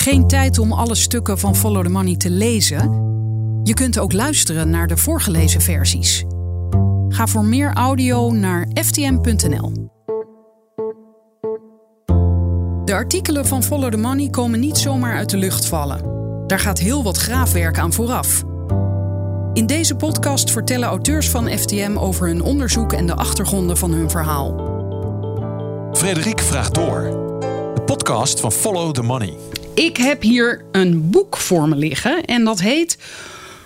Geen tijd om alle stukken van Follow the Money te lezen? Je kunt ook luisteren naar de voorgelezen versies. Ga voor meer audio naar ftm.nl. De artikelen van Follow the Money komen niet zomaar uit de lucht vallen. Daar gaat heel wat graafwerk aan vooraf. In deze podcast vertellen auteurs van FTM over hun onderzoek en de achtergronden van hun verhaal. Frederik vraagt door. De podcast van Follow the Money. Ik heb hier een boek voor me liggen en dat heet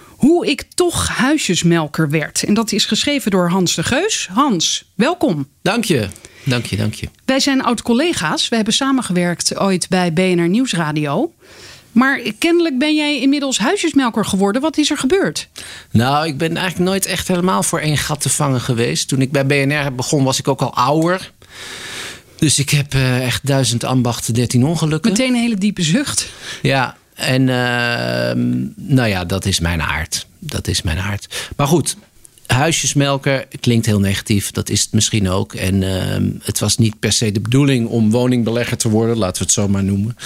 Hoe ik toch huisjesmelker werd. En dat is geschreven door Hans de Geus. Hans, welkom. Dank je. Dank je, dank je. Wij zijn oud-collega's. We hebben samengewerkt ooit bij BNR Nieuwsradio. Maar kennelijk ben jij inmiddels huisjesmelker geworden. Wat is er gebeurd? Nou, ik ben eigenlijk nooit echt helemaal voor één gat te vangen geweest. Toen ik bij BNR begon, was ik ook al ouder. Dus ik heb uh, echt duizend ambachten, dertien ongelukken. Meteen een hele diepe zucht. Ja, en uh, nou ja, dat is mijn aard. Dat is mijn aard. Maar goed, huisjesmelker klinkt heel negatief. Dat is het misschien ook. En uh, het was niet per se de bedoeling om woningbelegger te worden, laten we het zo maar noemen.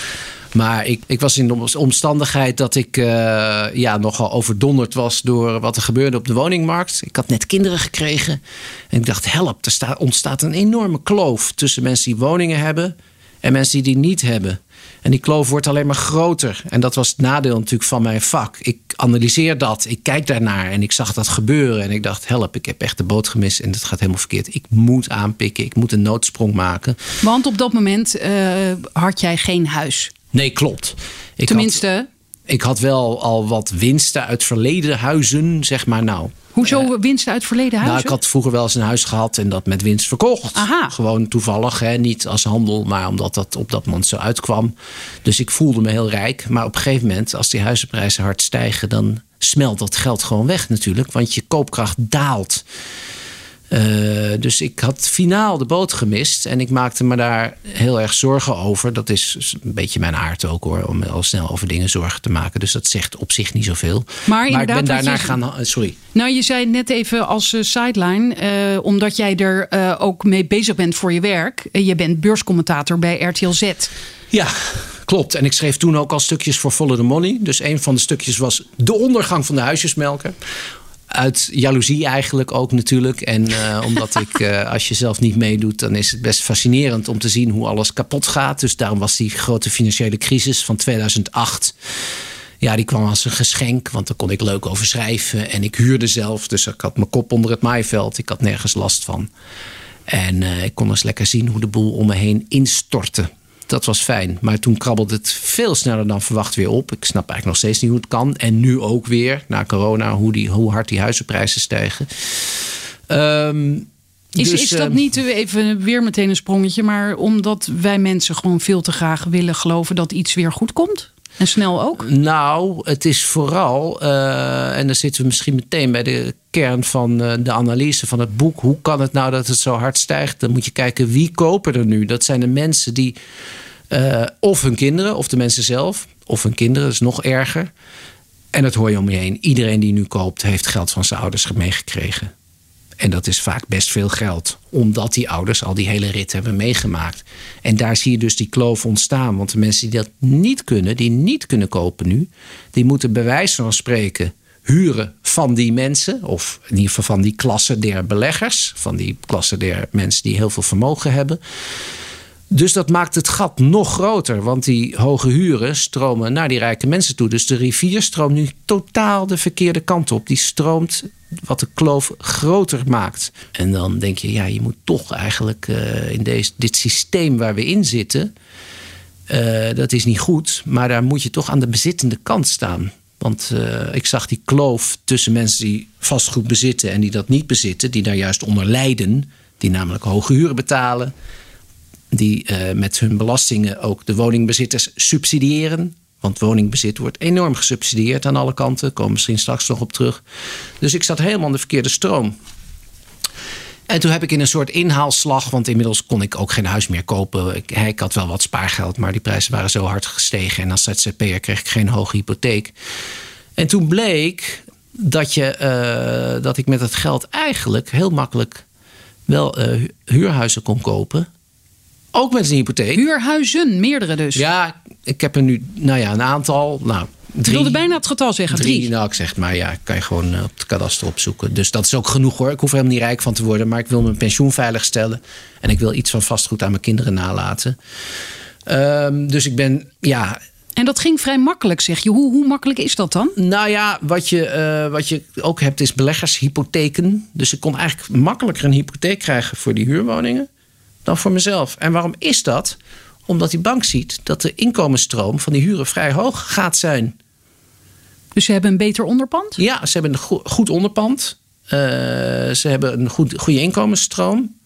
Maar ik, ik was in de omstandigheid dat ik uh, ja, nogal overdonderd was door wat er gebeurde op de woningmarkt. Ik had net kinderen gekregen. En ik dacht, help, er staat, ontstaat een enorme kloof tussen mensen die woningen hebben en mensen die die niet hebben. En die kloof wordt alleen maar groter. En dat was het nadeel natuurlijk van mijn vak. Ik analyseer dat, ik kijk daarnaar en ik zag dat gebeuren. En ik dacht, help, ik heb echt de boot gemist en het gaat helemaal verkeerd. Ik moet aanpikken, ik moet een noodsprong maken. Want op dat moment uh, had jij geen huis. Nee, klopt. Ik Tenminste. Had, ik had wel al wat winsten uit verleden huizen, zeg maar. Nou, Hoezo uh, winsten uit verleden huizen? Nou, ik had vroeger wel eens een huis gehad en dat met winst verkocht. Aha. Gewoon toevallig, hè? niet als handel, maar omdat dat op dat moment zo uitkwam. Dus ik voelde me heel rijk. Maar op een gegeven moment, als die huizenprijzen hard stijgen, dan smelt dat geld gewoon weg natuurlijk. Want je koopkracht daalt. Uh, dus ik had finaal de boot gemist. En ik maakte me daar heel erg zorgen over. Dat is een beetje mijn aard ook hoor. Om al snel over dingen zorgen te maken. Dus dat zegt op zich niet zoveel. Maar, maar ik ben daarna je... gaan. Sorry. Nou, je zei net even als uh, sideline. Uh, omdat jij er ook mee bezig bent voor je werk. je bent beurscommentator bij RTL Z. Ja, klopt. En ik schreef toen ook al stukjes voor Follow the Money. Dus een van de stukjes was de ondergang van de huisjesmelker uit jaloezie eigenlijk ook natuurlijk. En uh, omdat ik, uh, als je zelf niet meedoet, dan is het best fascinerend om te zien hoe alles kapot gaat. Dus daarom was die grote financiële crisis van 2008. Ja, die kwam als een geschenk, want daar kon ik leuk over schrijven. En ik huurde zelf, dus ik had mijn kop onder het maaiveld. Ik had nergens last van. En uh, ik kon eens lekker zien hoe de boel om me heen instortte dat was fijn. Maar toen krabbelde het veel sneller dan verwacht weer op. Ik snap eigenlijk nog steeds niet hoe het kan. En nu ook weer, na corona, hoe, die, hoe hard die huizenprijzen stijgen. Um, is, dus, is dat niet even weer meteen een sprongetje, maar omdat wij mensen gewoon veel te graag willen geloven dat iets weer goed komt? En snel ook? Nou, het is vooral, uh, en dan zitten we misschien meteen bij de kern van uh, de analyse van het boek. Hoe kan het nou dat het zo hard stijgt? Dan moet je kijken wie kopen er nu. Dat zijn de mensen die, uh, of hun kinderen, of de mensen zelf, of hun kinderen, dat is nog erger. En dat hoor je om je heen. Iedereen die nu koopt, heeft geld van zijn ouders meegekregen. En dat is vaak best veel geld, omdat die ouders al die hele rit hebben meegemaakt. En daar zie je dus die kloof ontstaan. Want de mensen die dat niet kunnen, die niet kunnen kopen nu, die moeten bij wijze van spreken huren van die mensen, of in ieder geval van die klasse der beleggers, van die klasse der mensen die heel veel vermogen hebben. Dus dat maakt het gat nog groter, want die hoge huren stromen naar die rijke mensen toe. Dus de rivier stroomt nu totaal de verkeerde kant op. Die stroomt wat de kloof groter maakt. En dan denk je, ja, je moet toch eigenlijk uh, in deze, dit systeem waar we in zitten, uh, dat is niet goed, maar daar moet je toch aan de bezittende kant staan. Want uh, ik zag die kloof tussen mensen die vastgoed bezitten en die dat niet bezitten, die daar juist onder lijden, die namelijk hoge huren betalen die met hun belastingen ook de woningbezitters subsidiëren. Want woningbezit wordt enorm gesubsidieerd aan alle kanten. Daar komen we misschien straks nog op terug. Dus ik zat helemaal in de verkeerde stroom. En toen heb ik in een soort inhaalslag, want inmiddels kon ik ook geen huis meer kopen. Ik, ik had wel wat spaargeld, maar die prijzen waren zo hard gestegen. En als ZZP'er kreeg ik geen hoge hypotheek. En toen bleek dat, je, uh, dat ik met dat geld eigenlijk heel makkelijk wel uh, huurhuizen kon kopen ook met een hypotheek. Huurhuizen, meerdere dus. Ja, ik heb er nu, nou ja, een aantal. Nou, drie, ik wilde bijna het getal zeggen, drie. drie. Nou, ik zeg maar ja, kan je gewoon op het kadaster opzoeken. Dus dat is ook genoeg hoor. Ik hoef er helemaal niet rijk van te worden, maar ik wil mijn pensioen veiligstellen. En ik wil iets van vastgoed aan mijn kinderen nalaten. Um, dus ik ben, ja, en dat ging vrij makkelijk, zeg je. Hoe, hoe makkelijk is dat dan? Nou ja, wat je, uh, wat je ook hebt is beleggershypotheken. Dus ik kon eigenlijk makkelijker een hypotheek krijgen voor die huurwoningen dan voor mezelf. En waarom is dat? Omdat die bank ziet dat de inkomensstroom van die huren vrij hoog gaat zijn. Dus ze hebben een beter onderpand? Ja, ze hebben een goed onderpand. Uh, ze hebben een goed, goede inkomensstroom.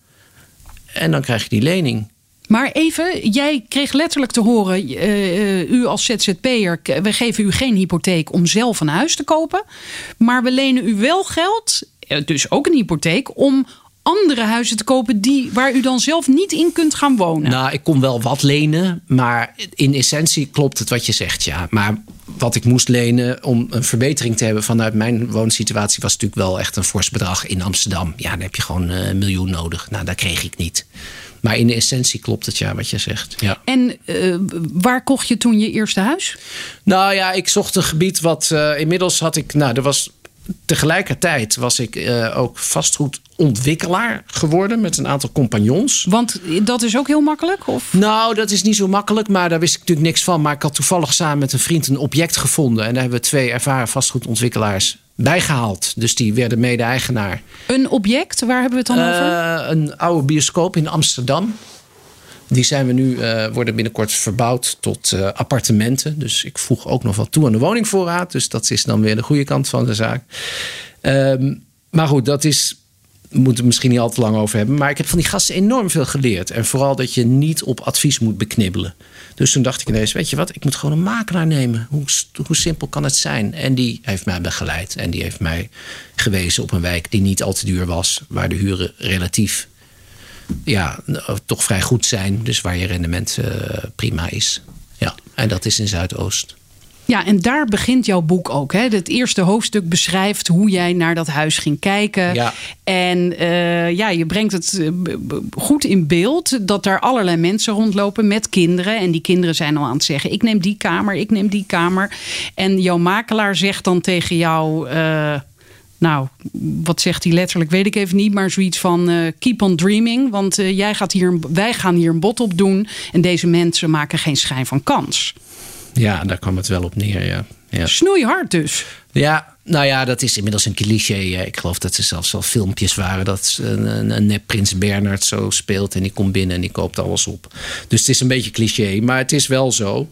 En dan krijg je die lening. Maar even, jij kreeg letterlijk te horen, uh, u als ZZP'er, we geven u geen hypotheek om zelf een huis te kopen. Maar we lenen u wel geld, dus ook een hypotheek, om andere huizen te kopen die, waar u dan zelf niet in kunt gaan wonen? Nou, ik kon wel wat lenen, maar in essentie klopt het wat je zegt, ja. Maar wat ik moest lenen om een verbetering te hebben vanuit mijn woonsituatie was natuurlijk wel echt een fors bedrag in Amsterdam. Ja, dan heb je gewoon een miljoen nodig. Nou, dat kreeg ik niet. Maar in de essentie klopt het ja, wat je zegt. Ja. En uh, waar kocht je toen je eerste huis? Nou ja, ik zocht een gebied wat uh, inmiddels had ik. Nou, er was tegelijkertijd was ik uh, ook vastgoedontwikkelaar geworden met een aantal compagnons. Want dat is ook heel makkelijk? Of? Nou, dat is niet zo makkelijk, maar daar wist ik natuurlijk niks van. Maar ik had toevallig samen met een vriend een object gevonden. En daar hebben we twee ervaren vastgoedontwikkelaars bijgehaald. Dus die werden mede-eigenaar. Een object, waar hebben we het dan over? Uh, een oude bioscoop in Amsterdam. Die zijn we nu, uh, worden binnenkort verbouwd tot uh, appartementen. Dus ik voeg ook nog wat toe aan de woningvoorraad. Dus dat is dan weer de goede kant van de zaak. Um, maar goed, dat is we moeten het misschien niet al te lang over hebben. Maar ik heb van die gasten enorm veel geleerd. En vooral dat je niet op advies moet beknibbelen. Dus toen dacht ik ineens, weet je wat, ik moet gewoon een makelaar nemen. Hoe, hoe simpel kan het zijn? En die heeft mij begeleid. En die heeft mij gewezen op een wijk die niet al te duur was. Waar de huren relatief ja, toch vrij goed zijn. Dus waar je rendement uh, prima is. Ja, en dat is in Zuidoost. Ja, en daar begint jouw boek ook. Hè? Het eerste hoofdstuk beschrijft hoe jij naar dat huis ging kijken. Ja. En uh, ja, je brengt het eh, goed in beeld dat daar allerlei mensen rondlopen met kinderen. En die kinderen zijn al aan het zeggen: ik neem die kamer, ik neem die kamer. En jouw makelaar zegt dan tegen jou. Uh, nou, wat zegt hij letterlijk, weet ik even niet. Maar zoiets van uh, keep on dreaming. Want uh, jij gaat hier, wij gaan hier een bod op doen. En deze mensen maken geen schijn van kans. Ja, daar kwam het wel op neer, ja. ja. Snoeihard dus. Ja, nou ja, dat is inmiddels een cliché. Ik geloof dat er zelfs al filmpjes waren dat een, een nep prins Bernard zo speelt. En die komt binnen en die koopt alles op. Dus het is een beetje cliché, maar het is wel zo.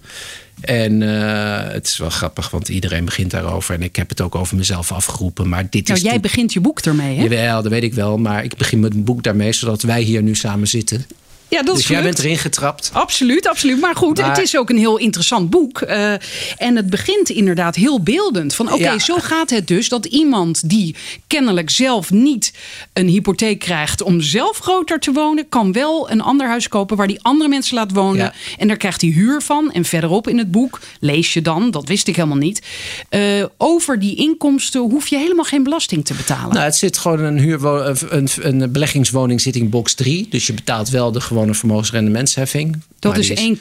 En uh, het is wel grappig, want iedereen begint daarover. En ik heb het ook over mezelf afgeroepen. Maar dit nou, is jij begint je boek ermee, hè? Jawel, dat weet ik wel. Maar ik begin met een boek daarmee, zodat wij hier nu samen zitten. Ja, dat dus jij bent erin getrapt. Absoluut, absoluut. Maar goed, het is ook een heel interessant boek. Uh, en het begint inderdaad heel beeldend. Van oké, zo gaat het dus dat iemand die kennelijk zelf niet een hypotheek krijgt om zelf groter te wonen, kan wel een ander huis kopen waar die andere mensen laat wonen. En daar krijgt hij huur van. En verderop in het boek lees je dan, dat wist ik helemaal niet, uh, over die inkomsten hoef je helemaal geen belasting te betalen. Nou, het zit gewoon een, huur, een, een beleggingswoning zit in box 3. Dus je betaalt wel de gewone een vermogensrendementsheffing. Dat is 1,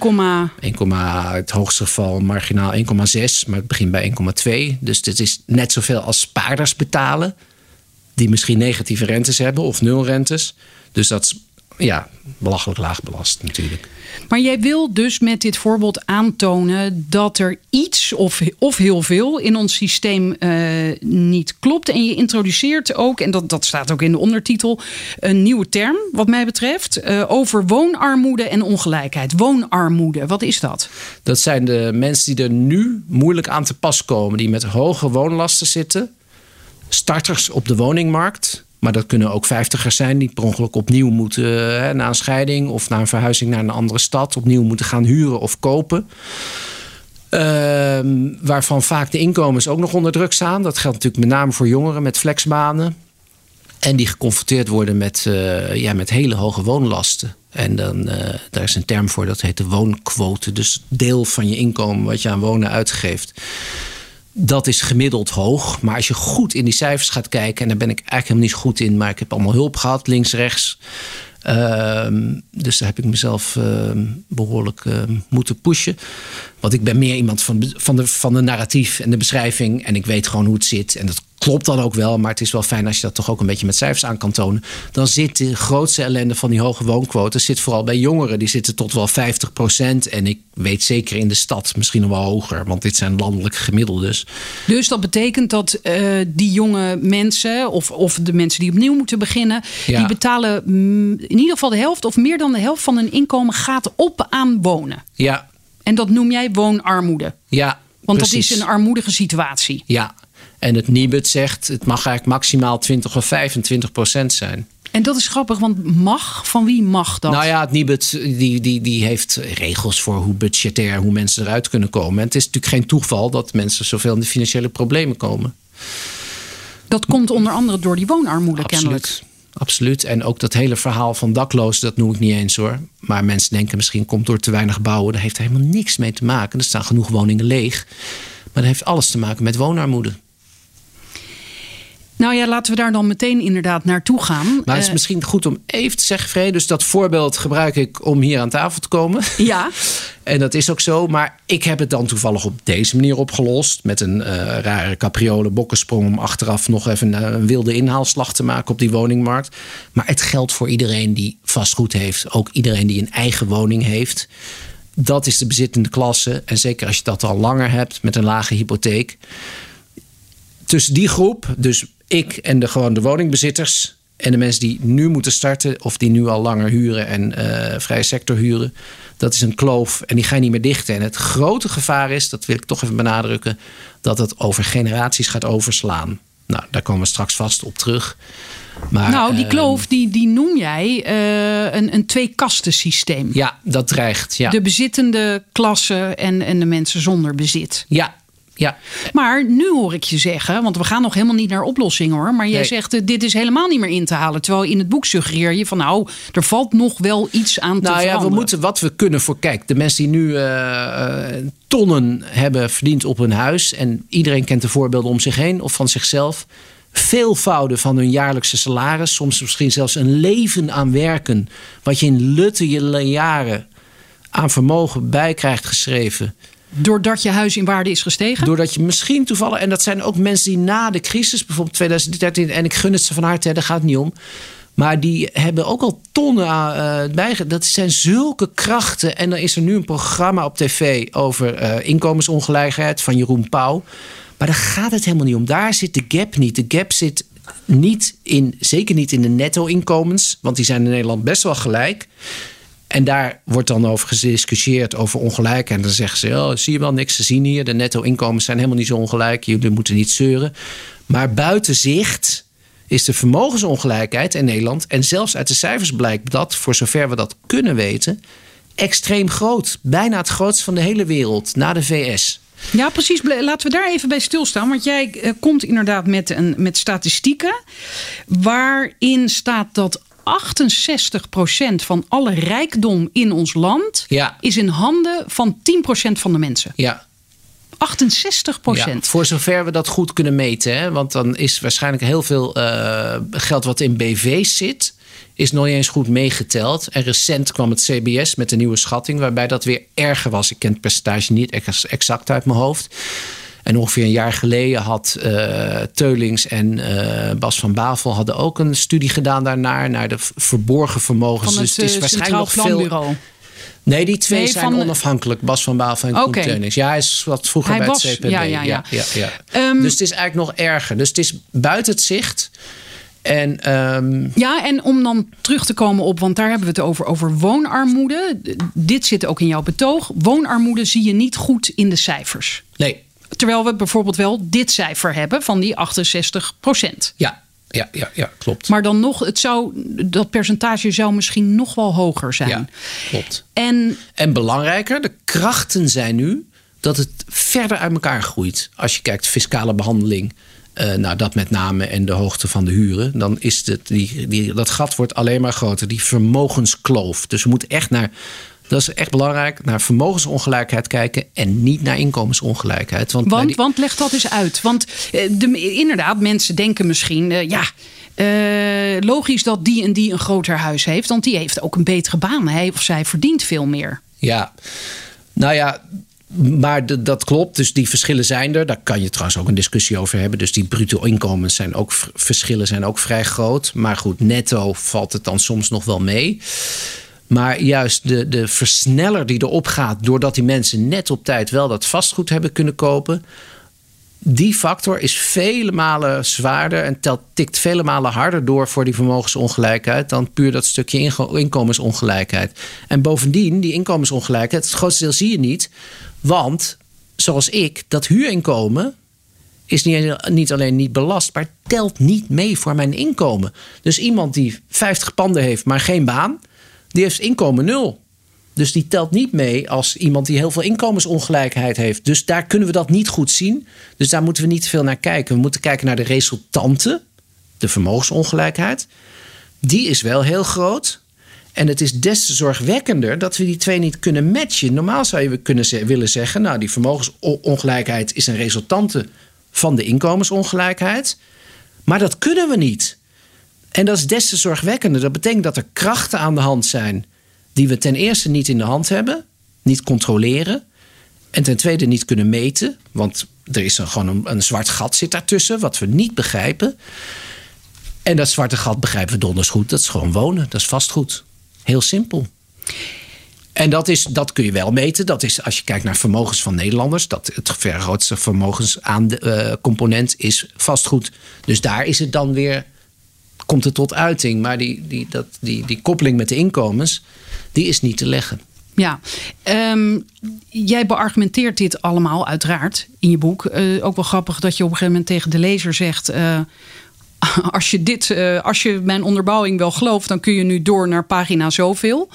1, het hoogste geval marginaal 1,6, maar het begint bij 1,2. Dus dit is net zoveel als spaarders betalen, die misschien negatieve rentes hebben of nul rentes. Dus dat is ja, belachelijk laag belast natuurlijk. Maar jij wil dus met dit voorbeeld aantonen dat er iets of, of heel veel in ons systeem uh, niet klopt. En je introduceert ook, en dat, dat staat ook in de ondertitel, een nieuwe term, wat mij betreft, uh, over woonarmoede en ongelijkheid. Woonarmoede, wat is dat? Dat zijn de mensen die er nu moeilijk aan te pas komen, die met hoge woonlasten zitten, starters op de woningmarkt maar dat kunnen ook vijftigers zijn die per ongeluk opnieuw moeten, hè, na een scheiding of na een verhuizing naar een andere stad, opnieuw moeten gaan huren of kopen. Uh, waarvan vaak de inkomens ook nog onder druk staan. Dat geldt natuurlijk met name voor jongeren met flexbanen. En die geconfronteerd worden met, uh, ja, met hele hoge woonlasten. En dan, uh, daar is een term voor, dat heet de woonquote. Dus deel van je inkomen wat je aan wonen uitgeeft dat is gemiddeld hoog. Maar als je goed in die cijfers gaat kijken, en daar ben ik eigenlijk helemaal niet goed in, maar ik heb allemaal hulp gehad, links, rechts. Ehm, dus daar heb ik mezelf ehm, behoorlijk ehm, moeten pushen. Want ik ben meer iemand van, van, de, van de narratief en de beschrijving. En ik weet gewoon hoe het zit. En dat klopt dan ook wel. Maar het is wel fijn als je dat toch ook een beetje met cijfers aan kan tonen. Dan zit de grootste ellende van die hoge woonquoten... zit vooral bij jongeren. Die zitten tot wel 50 procent. En ik weet zeker in de stad misschien nog wel hoger. Want dit zijn landelijke gemiddeldes. Dus dat betekent dat uh, die jonge mensen... Of, of de mensen die opnieuw moeten beginnen... Ja. die betalen mm, in ieder geval de helft... of meer dan de helft van hun inkomen gaat op aan wonen. Ja, En dat noem jij woonarmoede. ja. Want precies. dat is een armoedige situatie. Ja, en het Nibud zegt het mag eigenlijk maximaal 20 of 25 procent zijn. En dat is grappig, want mag? Van wie mag dat? Nou ja, het Nibud die, die, die heeft regels voor hoe budgetair, hoe mensen eruit kunnen komen. En het is natuurlijk geen toeval dat mensen zoveel in de financiële problemen komen. Dat komt onder andere door die woonarmoede kennelijk. Absoluut. Absoluut. En ook dat hele verhaal van daklozen, dat noem ik niet eens hoor. Maar mensen denken misschien komt door te weinig bouwen. Daar heeft helemaal niks mee te maken. Er staan genoeg woningen leeg. Maar dat heeft alles te maken met woonarmoede. Nou ja, laten we daar dan meteen inderdaad naartoe gaan. Maar het is Eh, misschien goed om even te zeggen, Vrede. Dus dat voorbeeld gebruik ik om hier aan tafel te komen. Ja, En dat is ook zo. Maar ik heb het dan toevallig op deze manier opgelost. Met een eh, rare capriole bokkensprong. Om achteraf nog even een, een wilde inhaalslag te maken op die woningmarkt. Maar het geldt voor iedereen die vastgoed heeft. Ook iedereen die een eigen woning heeft. Dat is de bezittende klasse. En zeker als je dat al langer hebt met een lage hypotheek. Tussen die groep, dus ik en de, gewoon de woningbezitters. En de mensen die nu moeten starten of die nu al langer huren en eh, vrije sector huren. Dat is een kloof en die ga je niet meer dichten. En het grote gevaar is, dat wil ik toch even benadrukken, dat het over generaties gaat overslaan. Nou, daar komen we straks vast op terug. Maar, nou die eh, kloof die, die noem jij eh, een, een twee-kasten systeem. ja, dat dreigt. Ja, De bezittende klasse en, en de mensen zonder bezit. ja, ja. Maar nu hoor ik je zeggen, want we gaan nog helemaal niet naar oplossingen hoor. Maar jij Nee. zegt, eh, dit is helemaal niet meer in te halen. Terwijl in het boek suggereer je van nou, er valt nog wel iets aan te Nou ja, we moeten wat we kunnen voor. Kijk, de mensen die nu eh, eh, tonnen hebben verdiend op hun huis. En iedereen kent de voorbeelden om zich heen of van zichzelf. Veelvouden van hun jaarlijkse salaris. Soms misschien zelfs een leven aan werken. Wat je in lutte je jaren aan vermogen bij krijgt geschreven. Doordat je huis in waarde is gestegen? Doordat je misschien toevallig, en dat zijn ook mensen die na de crisis, bijvoorbeeld 2013, en ik gun het ze van harte, daar gaat het niet om. Maar die hebben ook al tonnen uh. Dat zijn zulke krachten. En dan is er nu een programma op tv over uh, inkomensongelijkheid van Jeroen Pauw. Maar daar gaat het helemaal niet om. Daar zit de gap niet. De gap zit niet in, zeker niet in de netto-inkomens, want die zijn in Nederland best wel gelijk. En daar wordt dan over gediscussieerd, over ongelijkheid. En dan zeggen ze, oh, zie je wel niks te zien hier. De netto-inkomens zijn helemaal niet zo ongelijk. Jullie moeten niet zeuren. Maar buiten zicht is de vermogensongelijkheid in Nederland... en zelfs uit de cijfers blijkt dat, voor zover we dat kunnen weten... extreem groot. Bijna het grootste van de hele wereld, na de VS. Ja, precies. Laten we daar even bij stilstaan. Want jij uh, komt inderdaad met, een, met statistieken... waarin staat dat 68% van alle rijkdom in ons land Ja. is in handen van 10% van de mensen. Ja, 68 Ja, voor zover we dat goed kunnen meten. Hè? Want dan is waarschijnlijk heel veel uh, geld wat in BV's zit... is nog niet eens goed meegeteld. En recent kwam het CBS met een nieuwe schatting... waarbij dat weer erger was. Ik ken het percentage niet exact uit mijn hoofd. En ongeveer een jaar geleden had uh, Teulings en uh, Bas van Bavel hadden ook een studie gedaan daarnaar naar de verborgen vermogens. Het, dus het is waarschijnlijk nog veel. Nee, die twee nee, zijn onafhankelijk. Bas van Bavel en okay. Koen. Ja, hij is wat vroeger hij bij was, het CPB. Ja, ja, ja. ja, ja um, dus het is eigenlijk nog erger. Dus het is buiten het zicht. En, um... Ja, en om dan terug te komen op, want daar hebben we het over, over woonarmoede. Dit zit ook in jouw betoog. Woonarmoede zie je niet goed in de cijfers. Nee. Terwijl we bijvoorbeeld wel dit cijfer hebben van die 68 procent. Ja, ja, ja, ja, klopt. Maar dan nog, het zou, dat percentage zou misschien nog wel hoger zijn. Ja, klopt. En, en belangrijker, de krachten zijn nu dat het verder uit elkaar groeit. Als je kijkt, fiscale behandeling. Uh, nou, dat met name en de hoogte van de huren. Dan is het, die, die, dat gat wordt alleen maar groter. Die vermogenskloof. Dus we moeten echt naar dat is echt belangrijk. Naar vermogensongelijkheid kijken en niet naar inkomensongelijkheid. Want, want, die... want leg dat eens uit. Want de, inderdaad, mensen denken misschien, uh, ja. logisch dat die en die een groter huis heeft, want die heeft ook een betere baan. Hij of zij verdient veel meer. Ja, nou ja, maar dat klopt. Dus die verschillen zijn er. Daar kan je trouwens ook een discussie over hebben. Dus die bruto inkomens zijn ook verschillen zijn ook vrij groot. Maar goed, netto valt het dan soms nog wel mee. Maar juist de, de versneller die erop gaat, doordat die mensen net op tijd wel dat vastgoed hebben kunnen kopen. Die factor is vele malen zwaarder en telt, tikt vele malen harder door voor die vermogensongelijkheid dan puur dat stukje inkomensongelijkheid. En bovendien, die inkomensongelijkheid, het grootste deel zie je niet, want zoals ik, dat huurinkomen is niet, niet alleen niet belast, maar telt niet mee voor mijn inkomen. Dus iemand die 50 panden heeft, maar geen baan, die heeft inkomen nul. Dus die telt niet mee als iemand die heel veel inkomensongelijkheid heeft. Dus daar kunnen we dat niet goed zien. Dus daar moeten we niet veel naar kijken. We moeten kijken naar de resultanten, de vermogensongelijkheid. Die is wel heel groot. En het is des te zorgwekkender dat we die twee niet kunnen matchen. Normaal zou je kunnen willen zeggen: Nou, die vermogensongelijkheid is een resultante van de inkomensongelijkheid. Maar dat kunnen we niet. En dat is des te zorgwekkender. Dat betekent dat er krachten aan de hand zijn die we ten eerste niet in de hand hebben, niet controleren. En ten tweede niet kunnen meten, want er is een, gewoon een, zwart gat zit daartussen, wat we niet begrijpen. En dat zwarte gat begrijpen we donders goed. Dat is gewoon wonen, dat is vastgoed. Heel simpel. En dat, is, dat kun je wel meten. Dat is als je kijkt naar vermogens van Nederlanders. Dat het vergrootste vermogenscomponent is vastgoed. Dus daar is het dan weer komt het tot uiting. Maar die, die, dat, die, die koppeling met de inkomens, die is niet te leggen. Ja, um, jij beargumenteert dit allemaal uiteraard in je boek. Uh, ook wel grappig dat je op een gegeven moment tegen de lezer zegt... Uh, als je, dit, uh, als je mijn onderbouwing wel gelooft, dan kun je nu door naar pagina zoveel.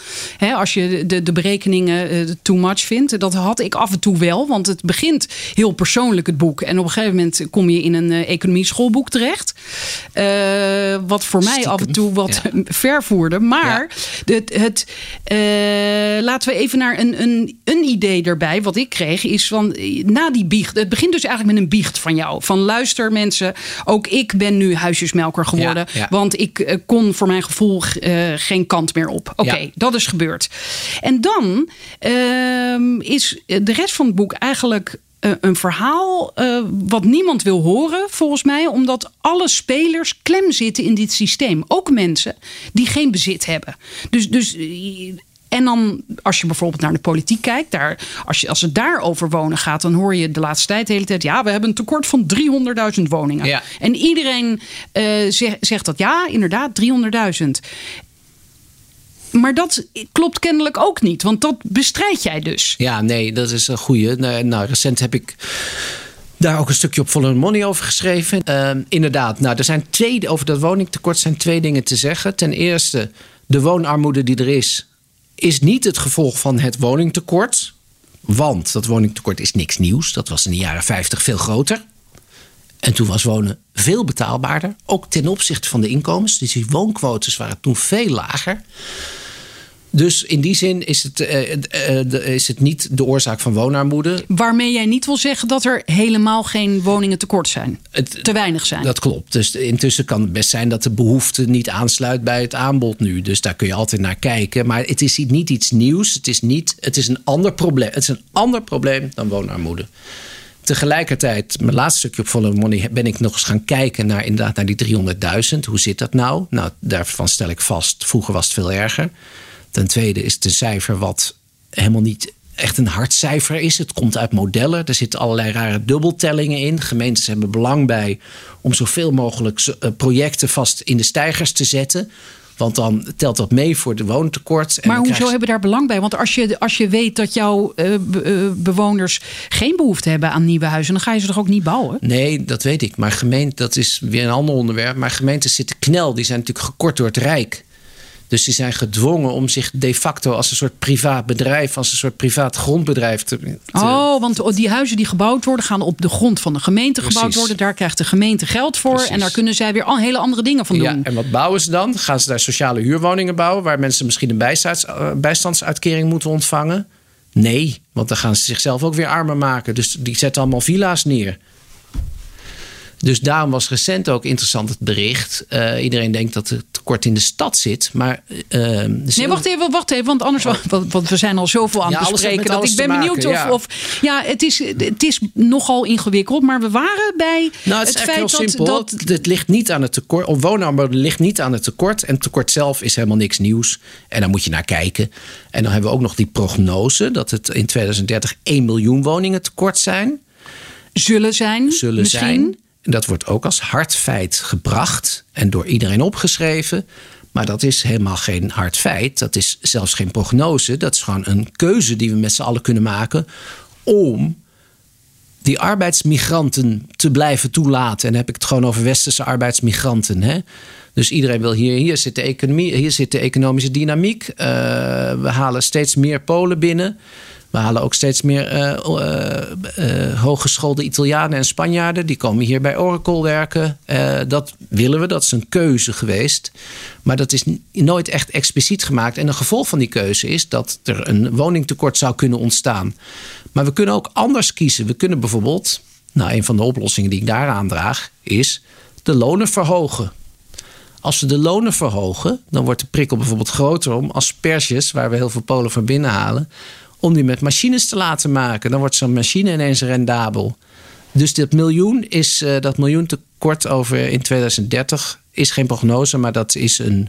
Als je de, de berekeningen uh, too much vindt. Dat had ik af en toe wel, want het begint heel persoonlijk, het boek. En op een gegeven moment kom je in een uh, economie schoolboek terecht. wat voor mij af en toe wat ja. ver voerde. Maar ja. het, het laten we even naar een, een, een idee erbij. Wat ik kreeg is van na die biecht. Het begint dus eigenlijk met een biecht van jou. Van luister mensen, ook ik ben nu huis huisjesmelker geworden. Want ik uh, kon voor mijn gevoel uh, geen kant meer op. Oké, okay, dat is gebeurd. En dan uh, is de rest van het boek eigenlijk uh, een verhaal uh, wat niemand wil horen, volgens mij, omdat alle spelers klem zitten in dit systeem. Ook mensen die geen bezit hebben. Dus, dus en dan, als je bijvoorbeeld naar de politiek kijkt, daar, als, je, als het daar over wonen gaat, dan hoor je de laatste tijd de hele tijd: ja, we hebben een tekort van 300.000 woningen. Ja. En iedereen uh, zegt, zegt dat ja, inderdaad, 300.000. Maar dat klopt kennelijk ook niet, want dat bestrijd jij dus. Ja, nee, dat is een goede. Nou, nou, recent heb ik daar ook een stukje op Follow Money over geschreven. Uh, inderdaad, nou, er zijn twee, over dat woningtekort zijn twee dingen te zeggen. Ten eerste, de woonarmoede die er is, is niet het gevolg van het woningtekort. Want dat woningtekort is niks nieuws. Dat was in de jaren 50 veel groter. En toen was wonen veel betaalbaarder. Ook ten opzichte van de inkomens. Dus die woonquotes waren toen veel lager. Dus in die zin is het, uh, is het niet de oorzaak van woonarmoede. Waarmee jij niet wil zeggen dat er helemaal geen woningen tekort zijn. Het, te weinig zijn. Dat klopt. Dus intussen kan het best zijn dat de behoefte niet aansluit bij het aanbod nu. Dus daar kun je altijd naar kijken. Maar het is niet iets nieuws. Het is, niet, het is een ander probleem. Het is een ander probleem dan woonarmoede. Tegelijkertijd, mijn laatste stukje op Follow Money, ben ik nog eens gaan kijken naar, inderdaad, naar die 300.000. Hoe zit dat nou? Nou, daarvan stel ik vast, vroeger was het veel erger. Ten tweede is het een cijfer wat helemaal niet echt een hard cijfer is. Het komt uit modellen. Er zitten allerlei rare dubbeltellingen in. Gemeentes hebben belang bij om zoveel mogelijk eh, projecten vast in de stijgers te zetten. Want dan telt dat mee voor de woontekort. En maar hoezo hebben we daar belang bij? Want als je, als je weet dat jouw uh, bewoners geen behoefte hebben aan nieuwe huizen, dan ga je ze toch ook niet bouwen? Nee, dat weet ik. Maar gemeente, dat is weer een ander onderwerp. Maar gemeenten zitten knel. Die zijn natuurlijk gekort door het Rijk. Dus die zijn gedwongen om zich de facto als een soort privaat bedrijf, als een soort privaat grondbedrijf te. Oh, want die huizen die gebouwd worden, gaan op de grond van de gemeente gebouwd worden. Daar krijgt de gemeente geld voor. En daar kunnen zij weer al hele andere dingen van doen. Ja, en wat bouwen ze dan? Gaan ze daar sociale huurwoningen bouwen, waar mensen misschien een bijstands, eh, bijstandsuitkering moeten ontvangen? Nee, want dan gaan ze zichzelf ook weer armer maken. Dus die zetten allemaal villa's neer. Dus daarom was recent ook interessant het bericht. Uh, iedereen denkt dat het tekort in de stad zit. Maar, uh, nee, wacht even, wacht even. Want anders, want, want we zijn al zoveel aan het bespreken. Dat ik ben benieuwd of, ja. of. Ja, het is, het is nogal ingewikkeld. Maar we waren bij. Nou, het, het feit heel dat, simpel. dat. Het ligt niet aan het tekort. Woonaanbod ligt niet aan het tekort. En het tekort zelf is helemaal niks nieuws. En daar moet je naar kijken. En dan hebben we ook nog die prognose dat het in 2030 1 miljoen woningen tekort zijn. Zullen zijn. Zullen misschien. zijn. En dat wordt ook als hard feit gebracht en door iedereen opgeschreven. Maar dat is helemaal geen hard feit. Dat is zelfs geen prognose. Dat is gewoon een keuze die we met z'n allen kunnen maken om die arbeidsmigranten te blijven toelaten. En dan heb ik het gewoon over westerse arbeidsmigranten. Hè? Dus iedereen wil hier, hier zit de economie, hier zit de economische dynamiek. Uh, we halen steeds meer Polen binnen. We halen ook steeds meer uh, uh, uh, hooggeschoolde Italianen en Spanjaarden. Die komen hier bij Oracle werken. dat willen we, dat is een keuze geweest. Maar dat is nooit echt expliciet gemaakt. En een gevolg van die keuze is dat er een woningtekort zou kunnen ontstaan. Maar we kunnen ook anders kiezen. We kunnen bijvoorbeeld, nou, een van de oplossingen die ik daar aandraag, is de lonen verhogen. Als we de lonen verhogen, dan wordt de prikkel bijvoorbeeld groter om asperges, waar we heel veel Polen van binnenhalen, om die met machines te laten maken. Dan wordt zo'n machine ineens rendabel. Dus dat miljoen is uh, dat miljoen tekort over in 2030 is geen prognose, maar dat is een,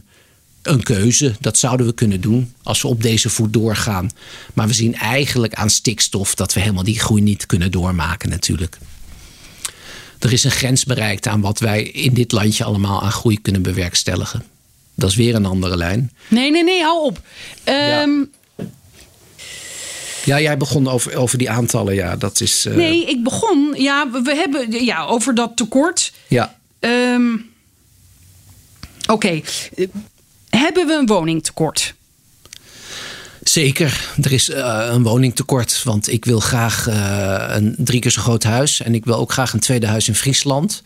een keuze. Dat zouden we kunnen doen als we op deze voet doorgaan. Maar we zien eigenlijk aan stikstof dat we helemaal die groei niet kunnen doormaken natuurlijk. Er is een grens bereikt aan wat wij in dit landje allemaal aan groei kunnen bewerkstelligen. Dat is weer een andere lijn. Nee, nee, nee, hou op. Um, ja. Ja, jij begon over, over die aantallen. Ja, dat is. Uh... Nee, ik begon. Ja, we hebben ja, over dat tekort. Ja. Um, Oké. Okay. Hebben we een woningtekort? Zeker, er is uh, een woningtekort. Want ik wil graag uh, een drie keer zo groot huis. En ik wil ook graag een tweede huis in Friesland.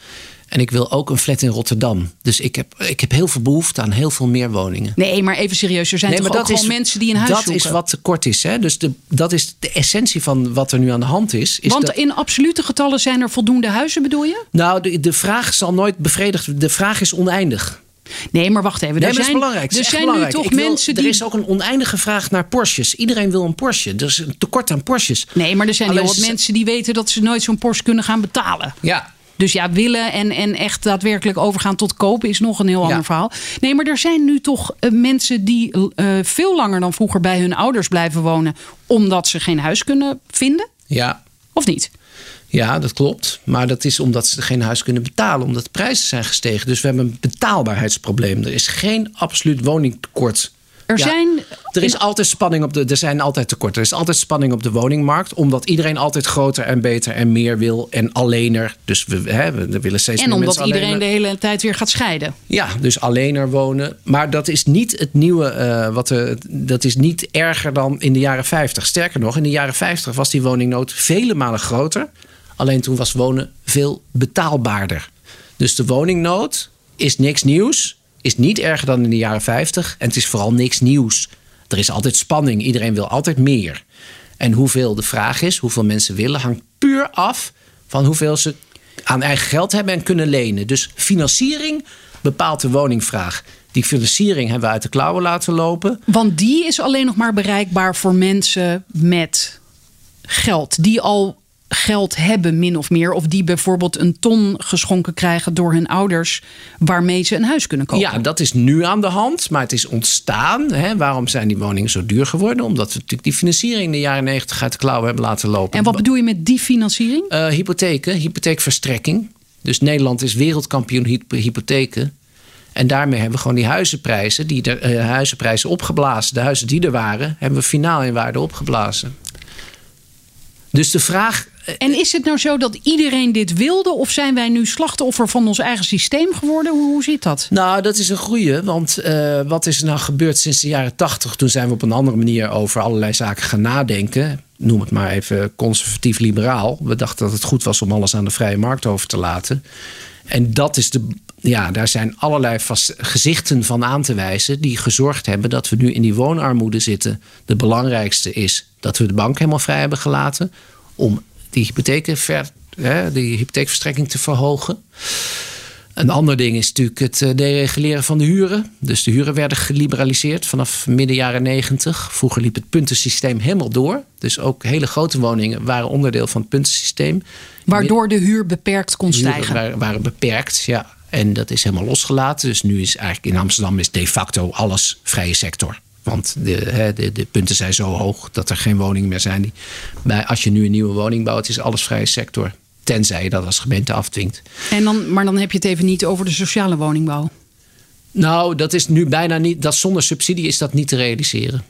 En ik wil ook een flat in Rotterdam. Dus ik heb, ik heb heel veel behoefte aan heel veel meer woningen. Nee, maar even serieus. Er zijn nee, toch ook gewoon mensen die een huis dat zoeken? Dat is wat tekort is. Hè? Dus de, dat is de essentie van wat er nu aan de hand is. is Want dat, in absolute getallen zijn er voldoende huizen, bedoel je? Nou, de, de vraag zal nooit bevredigd. De vraag is oneindig. Nee, maar wacht even. Nee, er zijn, is belangrijk. Er zijn belangrijk. nu toch wil, mensen die. Er is ook een oneindige vraag naar Porsches. Iedereen wil een Porsche. Er is een tekort aan Porsches. Nee, maar er zijn heel wat mensen die weten dat ze nooit zo'n Porsche kunnen gaan betalen. Ja, dus ja, willen en, en echt daadwerkelijk overgaan tot kopen is nog een heel ander verhaal. Nee, maar er zijn nu toch uh, mensen die uh, veel langer dan vroeger bij hun ouders blijven wonen. omdat ze geen huis kunnen vinden? Ja. Of niet? Ja, dat klopt. Maar dat is omdat ze geen huis kunnen betalen, omdat de prijzen zijn gestegen. Dus we hebben een betaalbaarheidsprobleem. Er is geen absoluut woningtekort. Er, Ja, zijn, er is altijd spanning op de. Er zijn altijd tekorten. Er is altijd spanning op de woningmarkt. Omdat iedereen altijd groter en beter en meer wil. En allener. Dus we, hè, we willen steeds en meer omdat iedereen de hele tijd weer gaat scheiden. Ja, dus allener wonen. Maar dat is niet het nieuwe. eh, wat er, dat is niet erger dan in de jaren 50. Sterker nog, in de jaren 50 was die woningnood vele malen groter. Alleen toen was wonen veel betaalbaarder. Dus de woningnood is niks nieuws. Is niet erger dan in de jaren 50. En het is vooral niks nieuws. Er is altijd spanning. Iedereen wil altijd meer. En hoeveel de vraag is, hoeveel mensen willen, hangt puur af van hoeveel ze aan eigen geld hebben en kunnen lenen. Dus financiering bepaalt de woningvraag. Die financiering hebben we uit de klauwen laten lopen. Want die is alleen nog maar bereikbaar voor mensen met geld. Die al geld hebben, min of meer. Of die bijvoorbeeld een ton geschonken krijgen door hun ouders. waarmee ze een huis kunnen kopen. Ja, dat is nu aan de hand, maar het is ontstaan. Hè? Waarom zijn die woningen zo duur geworden? Omdat we natuurlijk die financiering in de jaren 90 uit de klauwen hebben laten lopen. En wat bedoel je met die financiering? Uh, hypotheken, hypotheekverstrekking. Dus Nederland is wereldkampioen hyp hypotheken. En daarmee hebben we gewoon die huizenprijzen, die de, uh, huizenprijzen opgeblazen. De huizen die er waren, hebben we finaal in waarde opgeblazen. Dus de vraag. En is het nou zo dat iedereen dit wilde? Of zijn wij nu slachtoffer van ons eigen systeem geworden? Hoe, hoe zit dat? Nou, dat is een goeie. Want uh, wat is er nou gebeurd sinds de jaren tachtig? Toen zijn we op een andere manier over allerlei zaken gaan nadenken. Noem het maar even conservatief-liberaal. We dachten dat het goed was om alles aan de vrije markt over te laten. En dat is de. Ja, daar zijn allerlei gezichten van aan te wijzen. die gezorgd hebben dat we nu in die woonarmoede zitten. De belangrijkste is dat we de bank helemaal vrij hebben gelaten. om die hypotheken ver hè, die hypotheekverstrekking te verhogen. Een ander ding is natuurlijk het eh, dereguleren van de huren. Dus de huren werden geliberaliseerd vanaf midden jaren negentig. Vroeger liep het puntensysteem helemaal door. Dus ook hele grote woningen waren onderdeel van het puntensysteem. Waardoor de huur beperkt kon stijgen. Waren, waren beperkt, ja. En dat is helemaal losgelaten. Dus nu is eigenlijk in Amsterdam is de facto alles vrije sector. Want de, de, de, punten zijn zo hoog dat er geen woningen meer zijn. Die, bij, als je nu een nieuwe woning bouwt, is alles vrije sector. Tenzij je dat als gemeente afdwingt. En dan, maar dan heb je het even niet over de sociale woningbouw. Nou, dat is nu bijna niet. Dat zonder subsidie is dat niet te realiseren.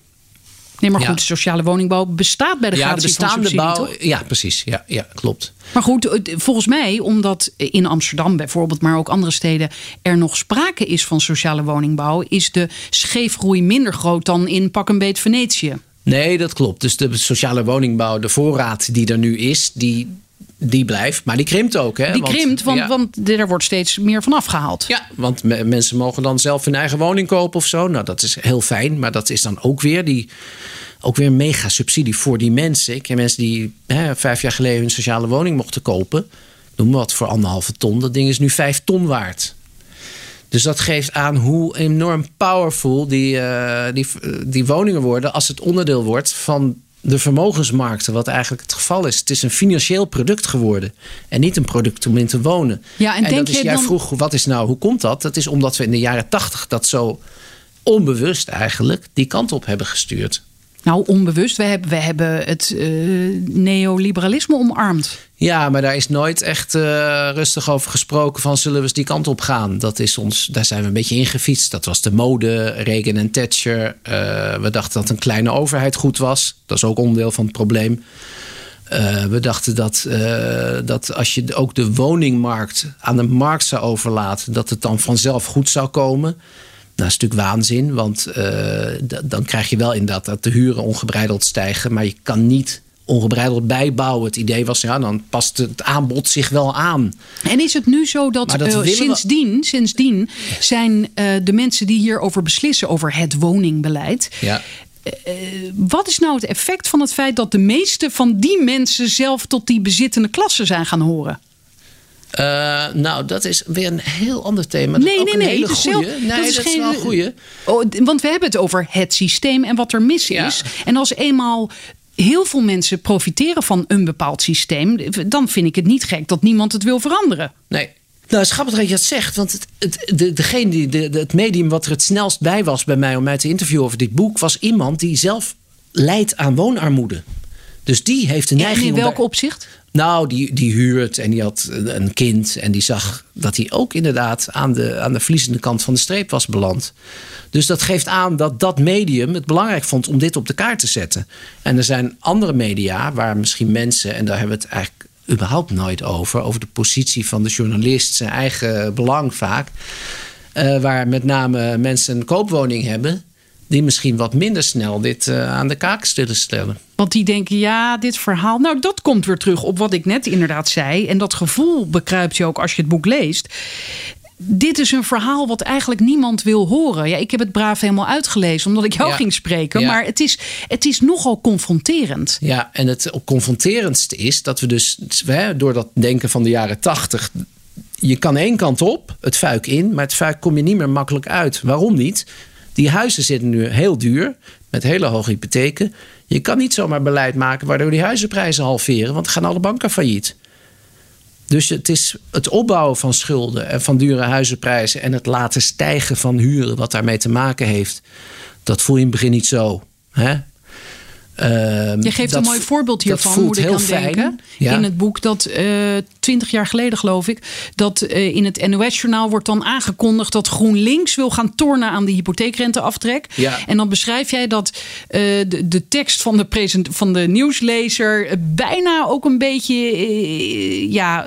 Nee, maar goed, de sociale woningbouw bestaat bij de ja, de bestaande bouw. Toch? Ja, precies. Ja, ja, klopt. Maar goed, volgens mij, omdat in Amsterdam bijvoorbeeld, maar ook andere steden, er nog sprake is van sociale woningbouw, is de scheefgroei minder groot dan in pak een beet Venetië. Nee, dat klopt. Dus de sociale woningbouw, de voorraad die er nu is, die, die blijft, maar die krimpt ook. Hè? Die krimpt, want, want er wordt steeds meer van afgehaald. Ja, want mensen mogen dan zelf hun eigen woning kopen of zo. Nou, dat is heel fijn, maar dat is dan ook weer die ook weer een mega subsidie voor die mensen. Ik ken mensen die hè, vijf jaar geleden hun sociale woning mochten kopen. Noem wat voor anderhalve ton. Dat ding is nu vijf ton waard. Dus dat geeft aan hoe enorm powerful die, uh, die, die woningen worden als het onderdeel wordt van de vermogensmarkten, wat eigenlijk het geval is. Het is een financieel product geworden en niet een product om in te wonen. Ja, en, en denk dat is, jij dan... vroeg, wat is nou, hoe komt dat? Dat is omdat we in de jaren tachtig dat zo onbewust eigenlijk die kant op hebben gestuurd. Nou, onbewust. We hebben, we hebben het uh, neoliberalisme omarmd. Ja, maar daar is nooit echt uh, rustig over gesproken van zullen we eens die kant op gaan. Dat is ons, daar zijn we een beetje ingefietst. Dat was de mode, Reagan en Thatcher. Uh, we dachten dat een kleine overheid goed was. Dat is ook onderdeel van het probleem. we dachten dat, dat als je ook de woningmarkt aan de markt zou overlaten, dat het dan vanzelf goed zou komen. Dat is natuurlijk waanzin, want dan krijg je wel inderdaad dat de huren ongebreideld stijgen. Maar je kan niet ongebreideld bijbouwen. Het idee was, ja, dan past het aanbod zich wel aan. En is het nu zo dat, dat uh, sindsdien, sindsdien zijn uh, de mensen die hierover beslissen, over het woningbeleid. Ja. Uh, wat is nou het effect van het feit dat de meeste van die mensen zelf tot die bezittende klasse zijn gaan horen? Uh, nou, dat is weer een heel ander thema. Nee, nee, nee. Dat is, nee, dat is, geen, wel een goeie. Oh, want we hebben het over het systeem en wat er mis is. En als eenmaal heel veel mensen profiteren van een bepaald systeem, dan vind ik het niet gek dat niemand het wil veranderen. Nee. Nou, het is grappig dat je dat zegt. Want het, het, de, degene die, de, het medium wat er het snelst bij was bij mij om mij te interviewen over dit boek, was iemand die zelf leidt aan woonarmoede. Dus die heeft een neiging. En in welk opzicht? Nou, die, die huurt en die had een kind. En die zag dat hij ook inderdaad aan de, aan de verliezende kant van de streep was beland. Dus dat geeft aan dat dat medium het belangrijk vond om dit op de kaart te zetten. En er zijn andere media waar misschien mensen, en daar hebben we het eigenlijk überhaupt nooit over, over de positie van de journalist, zijn eigen belang vaak. Uh, waar met name mensen een koopwoning hebben die misschien wat minder snel dit uh, aan de kaak zullen stellen. Want die denken, ja, dit verhaal. Nou, dat komt weer terug op wat ik net inderdaad zei. En dat gevoel bekruipt je ook als je het boek leest. Dit is een verhaal wat eigenlijk niemand wil horen. Ja, ik heb het braaf helemaal uitgelezen omdat ik jou ging spreken. Maar het is, het is nogal confronterend. Ja, en het confronterendste is dat we dus hè, door dat denken van de jaren tachtig je kan één kant op, het fuik in, maar het fuik kom je niet meer makkelijk uit. Waarom niet? Die huizen zitten nu heel duur, met hele hoge hypotheken. Je kan niet zomaar beleid maken waardoor die huizenprijzen halveren, want dan gaan alle banken failliet. Dus het is het opbouwen van schulden en van dure huizenprijzen en het laten stijgen van huren, wat daarmee te maken heeft, dat voel je in het begin niet zo. Hè? Uh, je geeft een mooi voorbeeld hiervan, moet ik aan denken. In het boek dat uh, twintig jaar geleden, geloof ik, dat uh, in het NOS-journaal wordt dan aangekondigd dat GroenLinks wil gaan tornen aan de hypotheekrenteaftrek. Ja. En dan beschrijf jij dat uh, de, de tekst van de, present, van de nieuwslezer bijna ook een beetje, ja,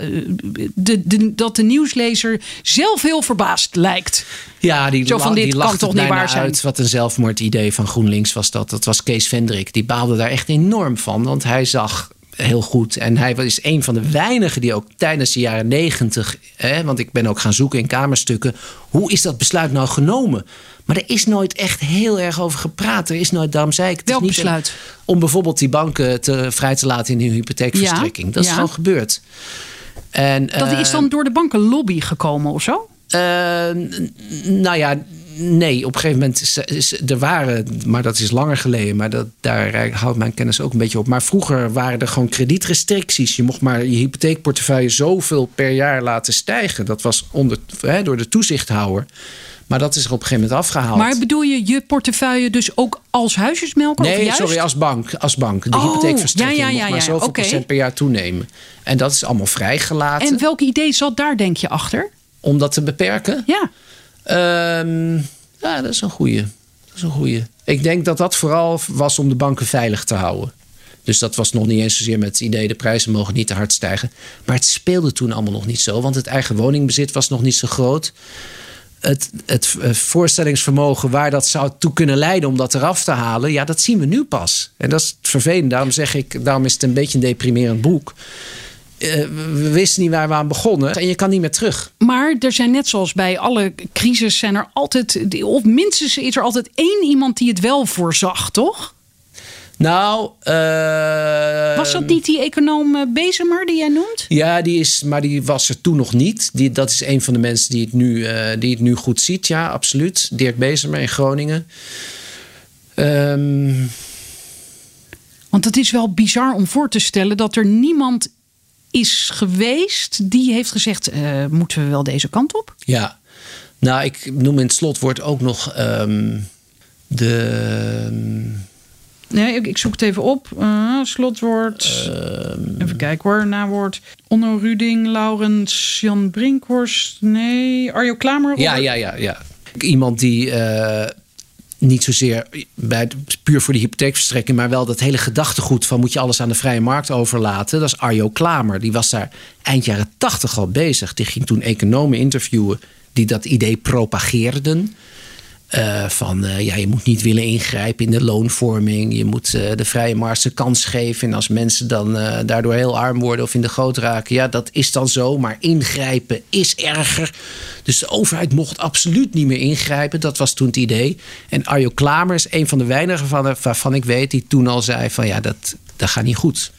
de, de, dat de nieuwslezer zelf heel verbaasd lijkt. Ja, die, Zo van, dit die kan toch niet waar zijn. uit. Wat een zelfmoordidee van GroenLinks was dat. Dat was Kees Vendrik. Die baalde daar echt enorm van. Want hij zag heel goed. En hij is een van de weinigen die ook tijdens de jaren negentig... want ik ben ook gaan zoeken in kamerstukken... hoe is dat besluit nou genomen? Maar er is nooit echt heel erg over gepraat. Er is nooit, daarom zei ik... Het Welk is niet besluit? Om bijvoorbeeld die banken te, vrij te laten in hun hypotheekverstrekking. Ja, dat is ja. gewoon gebeurd. En, Dat is eh, dan door de bankenlobby gekomen of zo? eh, nou ja, nee. Op een gegeven moment, is- is- er waren, maar dat is langer geleden, maar dat, daar houdt mijn kennis ook een beetje op. Maar vroeger waren er gewoon kredietrestricties. Je mocht maar je hypotheekportefeuille zoveel per jaar laten stijgen. Dat was onder, hè, door de toezichthouder. Maar dat is er op een gegeven moment afgehaald. Maar bedoel je je portefeuille dus ook als huisjesmelker? of Nee, sorry, als bank. Als bank. De Oh, hypotheekverstrekking ja, ja, ja, mocht maar zoveel procent per jaar toenemen. En dat is allemaal vrijgelaten. En welk idee zat daar, denk je, achter? Om dat te beperken? Ja. Ehm, ja, dat is een goeie. Dat is een goeie. Ik denk dat dat vooral was om de banken veilig te houden. Dus dat was nog niet eens zozeer met het idee... de prijzen mogen niet te hard stijgen. Maar het speelde toen allemaal nog niet zo. Want het eigen woningbezit was nog niet zo groot. Het, het voorstellingsvermogen waar dat zou toe kunnen leiden... om dat eraf te halen, ja, dat zien we nu pas. En dat is het vervelend. Daarom zeg ik, daarom is het een beetje een deprimerend boek. Eh, we- wisten niet waar we aan begonnen. En je kan niet meer terug. Maar er zijn net zoals bij alle crisis zijn er altijd, of minstens is er altijd één iemand die het wel voorzag, toch? Nou, eh, Was dat niet die econoom eh, Bezemer die jij noemt? Ja, die is, maar die was er toen nog niet. Die, dat is een van de mensen die het nu, die het nu goed ziet. Ja, absoluut. Dirk Bezemer in Groningen. Ehm, Want het is wel bizar om voor te stellen dat er niemand is geweest die heeft gezegd: eh, moeten we wel deze kant op? ja. Nou, ik noem in het slotwoord ook nog ehm, de. ehm, Nee, ik, ik zoek het even op. Eh, slotwoord. even kijken hoor. Nawoord. Onno Ruding, Laurens, Jan Brinkhorst. Nee, Arjo Klamer. Ja, ja, ja, ja. Iemand die eh, niet zozeer bij puur voor de hypotheekverstrekking, maar wel dat hele gedachtegoed van moet je alles aan de vrije markt overlaten. Dat is Arjo Klamer. Die was daar eind jaren tachtig al bezig. Die ging toen economen interviewen die dat idee propageerden. Eh, van eh, ja, je moet niet willen ingrijpen in de loonvorming. Je moet eh, de vrije markt een kans geven. En als mensen dan daardoor heel arm worden of in de goot raken, ja, dat is dan zo. Maar ingrijpen is erger. Dus de overheid mocht absoluut niet meer ingrijpen. Dat was toen het idee. En Arjo Klamer is een van de weinigen van, waarvan ik weet die toen al zei: van ja, dat, dat gaat niet goed.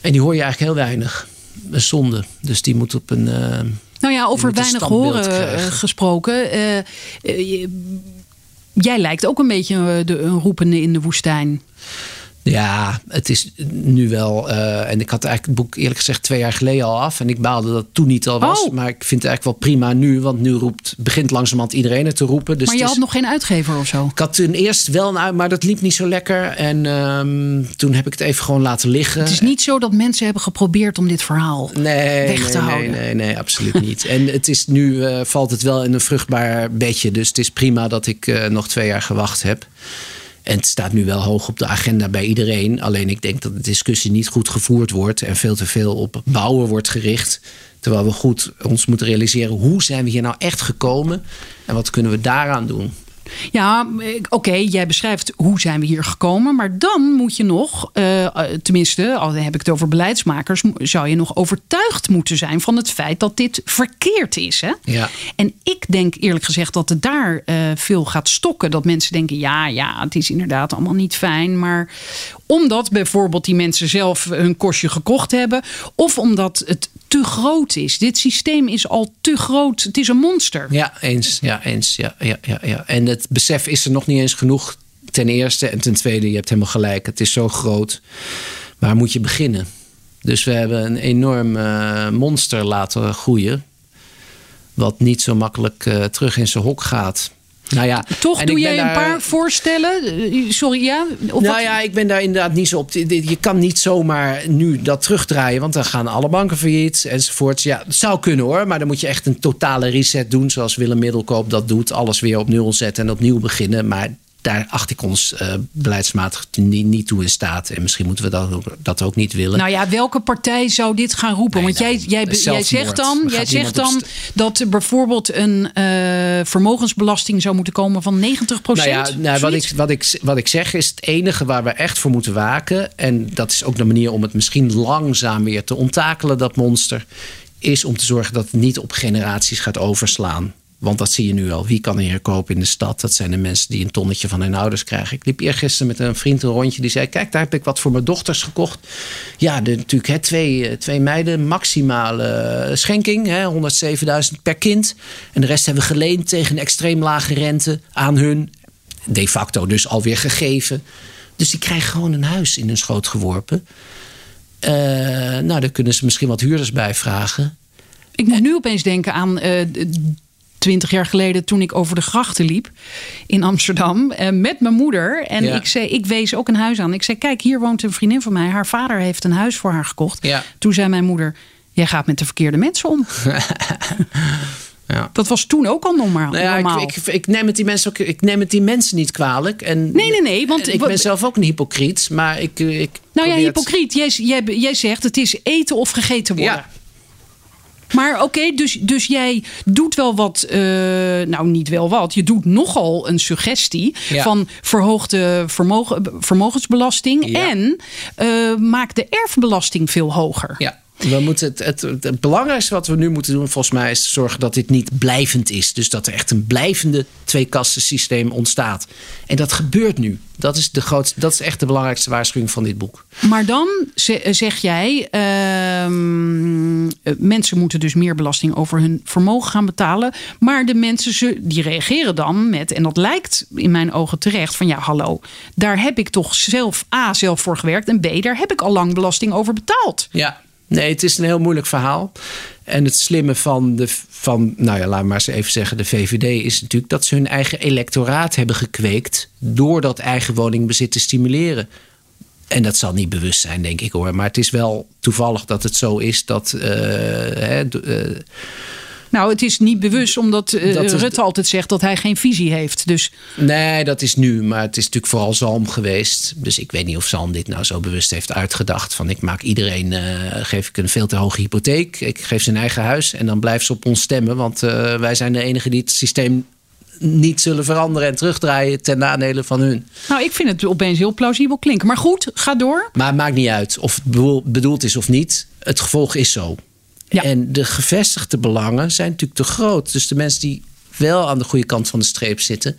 En die hoor je eigenlijk heel weinig. Een zonde. Dus die moet op een. Nou ja, over weinig horen eh, krijgen. gesproken. eh, eh, jij lijkt ook een beetje de, een roepende in de woestijn. Ja, het is nu wel. eh, en ik had eigenlijk het boek eerlijk gezegd twee jaar geleden al af. En ik baalde dat toen niet al was. Oh. Maar ik vind het eigenlijk wel prima nu. Want nu roept, begint langzamerhand iedereen het te roepen. Dus maar je is- had nog geen uitgever of zo. Ik had toen eerst wel een uit, maar dat liep niet zo lekker. En ehm, toen heb ik het even gewoon laten liggen. Het is niet zo dat mensen hebben geprobeerd om dit verhaal Nee, weg nee, te nee, houden. Nee, nee, absoluut niet. En het is nu eh, valt het wel in een vruchtbaar bedje. Dus het is prima dat ik eh, nog twee jaar gewacht heb. En het staat nu wel hoog op de agenda bij iedereen. Alleen ik denk dat de discussie niet goed gevoerd wordt en veel te veel op bouwen wordt gericht. Terwijl we goed ons moeten realiseren hoe zijn we hier nou echt gekomen en wat kunnen we daaraan doen. Ja, oké, jij beschrijft hoe zijn we hier gekomen. Maar dan moet je nog, eh, eh, tenminste, al heb ik het over beleidsmakers, zou je nog overtuigd moeten zijn van het feit dat dit verkeerd is. Hè? Ja. En ik denk eerlijk gezegd dat het daar eh, veel gaat stokken. Dat mensen denken, ja, ja, het is inderdaad allemaal niet fijn. Maar omdat bijvoorbeeld die mensen zelf hun kostje gekocht hebben. Of omdat het te groot is. Dit systeem is al te groot. Het is een monster. Ja, eens. Ja, eens. Ja, ja, ja. En het besef is er nog niet eens genoeg. Ten eerste. En ten tweede, je hebt helemaal gelijk. Het is zo groot. Waar moet je beginnen? Dus we hebben een enorm eh, monster laten groeien. Wat niet zo makkelijk eh, terug in zijn hok gaat. Nou ja, Toch en doe jij een daar- paar voorstellen? Eh, Sorry, ja? Of nou wat? ja, ik ben daar inderdaad niet zo op. Je kan niet zomaar nu dat terugdraaien, want dan gaan alle banken failliet enzovoorts. Ja, het zou kunnen hoor, maar dan moet je echt een totale reset doen, zoals Willem Middelkoop dat doet. Alles weer op nul zetten en opnieuw beginnen. Maar daar acht ik ons uh, beleidsmatig niet, niet, toe in staat. En misschien moeten we dat, dat ook niet willen. Nou ja, welke partij zou dit gaan roepen? Want jij, nou, jij, jij zegt dan, jij zegt dan dat er bijvoorbeeld een uh, vermogensbelasting zou moeten komen van 90 procent. Nou ja, nou, wat, ik, wat, ik, wat ik zeg is het enige waar we echt voor moeten waken. En dat is ook de manier om het misschien langzaam weer te onttakelen, dat monster. Is om te zorgen dat het niet op generaties gaat overslaan. Want dat zie je nu al. Wie kan er hier kopen in de stad? Dat zijn de mensen die een tonnetje van hun ouders krijgen. Ik liep eergisteren met een vriend een rondje. Die zei, kijk, daar heb ik wat voor mijn dochters gekocht. Ja, de, natuurlijk hè, twee, eh, twee meiden. Maximale eh, schenking. 107.000 per kind. En de rest hebben we geleend tegen een extreem lage rente aan hun. De facto dus alweer gegeven. Dus die krijgen gewoon een huis in hun schoot geworpen. Uh, nou, daar kunnen ze misschien wat huurders bij vragen. Ik moet nu opeens denken aan twintig jaar geleden toen ik over de grachten liep in Amsterdam uh, met mijn moeder. En ik zei, ik wees ook een huis aan. Ik zei, kijk, hier woont een vriendin van mij. Haar vader heeft een huis voor haar gekocht. Ja. Toen zei mijn moeder, jij gaat met de verkeerde mensen om. Ja. Dat was toen ook al normaal. Nou ja, normaal. Ik, ik, ik, neem het die mensen ook, ik neem het die mensen niet kwalijk. En, nee, nee, nee. Want, ik ben zelf ook een hypocriet. Maar ik. ik nou ja, hypocriet. Jij, jij, jij zegt het is eten of gegeten worden. Ja. Maar oké, dus, dus jij doet wel wat, uh, nou niet wel wat, je doet nogal een suggestie van verhoogde vermogen, vermogensbelasting en uh, maakt de erfbelasting veel hoger. Ja. We moeten het, het, het, belangrijkste wat we nu moeten doen, volgens mij, is zorgen dat dit niet blijvend is. Dus dat er echt een blijvende twee-kasten-systeem ontstaat. En dat gebeurt nu. Dat is, de grootste, dat is echt de belangrijkste waarschuwing van dit boek. Maar dan zeg jij, uh, mensen moeten dus meer belasting over hun vermogen gaan betalen. Maar de mensen die reageren dan met, en dat lijkt in mijn ogen terecht, van ja, hallo, daar heb ik toch zelf A, zelf voor gewerkt en B, daar heb ik al lang belasting over betaald. Ja, Nee, het is een heel moeilijk verhaal. En het slimme van, de, van nou ja, laat maar eens even zeggen, de VVD is natuurlijk dat ze hun eigen electoraat hebben gekweekt door dat eigen woningbezit te stimuleren. En dat zal niet bewust zijn, denk ik hoor. Maar het is wel toevallig dat het zo is dat. Uh, hè, uh, nou, het is niet bewust, omdat uh, Rutte altijd zegt dat hij geen visie heeft. Dus... Nee, dat is nu. Maar het is natuurlijk vooral Zalm geweest. Dus ik weet niet of Zalm dit nou zo bewust heeft uitgedacht. Van ik maak iedereen, uh, geef ik een veel te hoge hypotheek. Ik geef zijn eigen huis. En dan blijft ze op ons stemmen. Want uh, wij zijn de enige die het systeem niet zullen veranderen en terugdraaien ten nadele van hun. Nou, ik vind het opeens heel plausibel klinken. Maar goed, ga door. Maar het maakt niet uit of het bedoeld is of niet. Het gevolg is zo. En de gevestigde belangen zijn natuurlijk te groot. Dus de mensen die wel aan de goede kant van de streep zitten,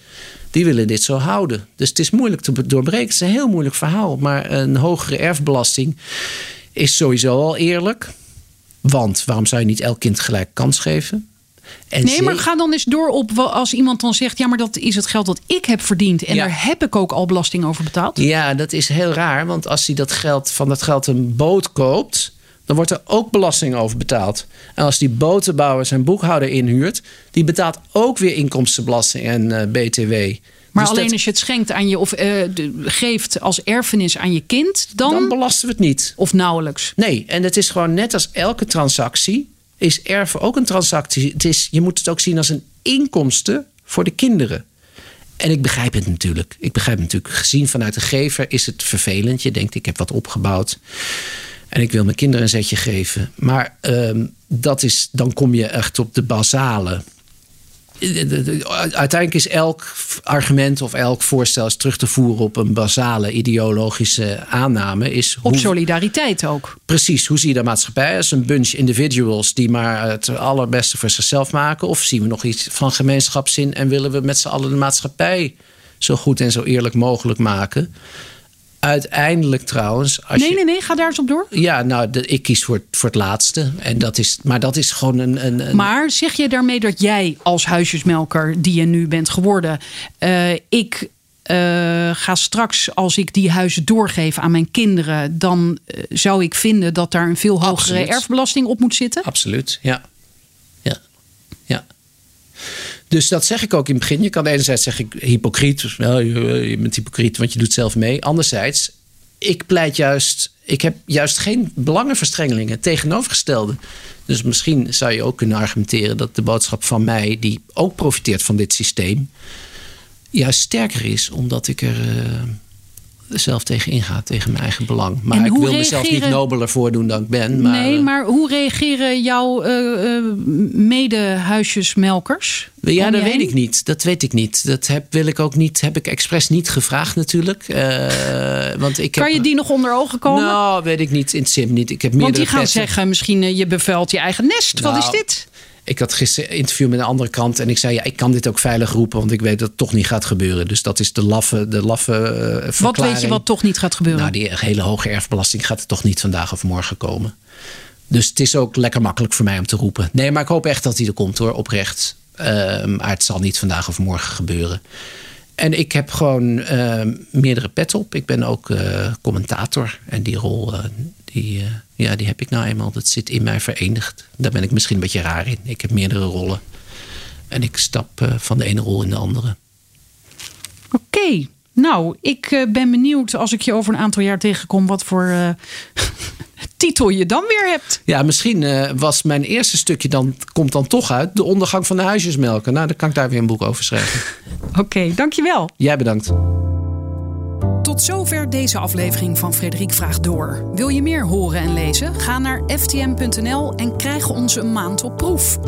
die willen dit zo houden. Dus het is moeilijk te doorbreken. Het is een heel moeilijk verhaal. Maar een hogere erfbelasting is sowieso al eerlijk. Want waarom zou je niet elk kind gelijk kans geven? En nee, maar ga dan eens door op als iemand dan zegt: ja, maar dat is het geld dat ik heb verdiend en daar heb ik ook al belasting over betaald. Ja, dat is heel raar, want als hij dat geld van dat geld een boot koopt, dan wordt er ook belasting over betaald. En als die botenbouwer zijn boekhouder inhuurt, die betaalt ook weer inkomstenbelasting en uh, BTW. Maar dus alleen als je het schenkt aan je of uh, geeft als erfenis aan je kind, dan, dan belasten we het niet. Of nauwelijks. Nee, en het is gewoon net als elke transactie, is erven ook een transactie. Het is, je moet het ook zien als een inkomsten voor de kinderen. En ik begrijp het natuurlijk. Ik begrijp het natuurlijk. Gezien vanuit de gever is het vervelend. Je denkt, ik heb wat opgebouwd. En ik wil mijn kinderen een zetje geven. Maar um, dat is, dan kom je echt op de basale. Uiteindelijk is elk argument of elk voorstel is terug te voeren op een basale ideologische aanname. Is op solidariteit ook. Precies, hoe zie je de maatschappij? Als een bunch individuals die maar het allerbeste voor zichzelf maken? Of zien we nog iets van gemeenschapszin en willen we met z'n allen de maatschappij zo goed en zo eerlijk mogelijk maken? Uiteindelijk trouwens. Als nee, nee, nee, ga daar eens op door. Ja, nou, de, ik kies voor, voor het laatste. En dat is, maar dat is gewoon een, een, Maar zeg je daarmee dat jij als huisjesmelker, die je nu bent geworden, uh, ik. Uh, ga straks, als ik die huizen doorgeef aan mijn kinderen, dan uh, zou ik vinden dat daar een veel hogere Absoluut. erfbelasting op moet zitten? Absoluut, ja. Ja. ja. Dus dat zeg ik ook in het begin. Je kan enerzijds zeggen, hypocriet. Dus, wel, je bent hypocriet, want je doet zelf mee. Anderzijds, ik pleit juist... Ik heb juist geen belangenverstrengelingen. Tegenovergestelde. Dus misschien zou je ook kunnen argumenteren... dat de boodschap van mij, die ook profiteert van dit systeem... juist sterker is, omdat ik er zelf tegen ingaat, tegen mijn eigen belang. Maar ik wil mezelf niet nobeler voordoen dan ik ben. Maar, nee, maar hoe reageren jouw uh, mede-huisjesmelkers? Ja, dat weet ik niet. Dat weet ik niet. Dat heb, wil ik ook niet, heb ik expres niet gevraagd natuurlijk. want ik kan je die nog onder ogen komen? Nou, weet ik niet. In het sim niet. Ik heb want die gaan zeggen, misschien je bevuilt je eigen nest. Wat is nou, dit? Ik had gisteren een interview met een andere krant en ik zei: ja, ik kan dit ook veilig roepen, want ik weet dat het toch niet gaat gebeuren. Dus dat is de laffe, de laffe uh, Wat weet je wat toch niet gaat gebeuren? Nou, die hele hoge erfbelasting gaat er toch niet vandaag of morgen komen. Dus het is ook lekker makkelijk voor mij om te roepen. Nee, maar ik hoop echt dat hij er komt hoor, oprecht. Uh, maar het zal niet vandaag of morgen gebeuren. En ik heb gewoon uh, meerdere pet op. Ik ben ook uh, commentator. En die rol, uh, die, ja, die heb ik nou eenmaal. Dat zit in mij verenigd. Daar ben ik misschien een beetje raar in. Ik heb meerdere rollen. En ik stap van de ene rol in de andere. Oké. Nou, ik ben benieuwd als ik je over een aantal jaar tegenkom... wat voor titel je dan weer hebt. Ja, misschien was mijn eerste stukje dan, komt dan toch uit... de ondergang van de huisjesmelken. Nou, dan kan ik daar weer een boek over schrijven. Oké, dankjewel. Jij bedankt. Tot zover deze aflevering van Frederik Vraagt Door. Wil je meer horen en lezen? Ga naar ftm.nl en krijg ons een maand op proef.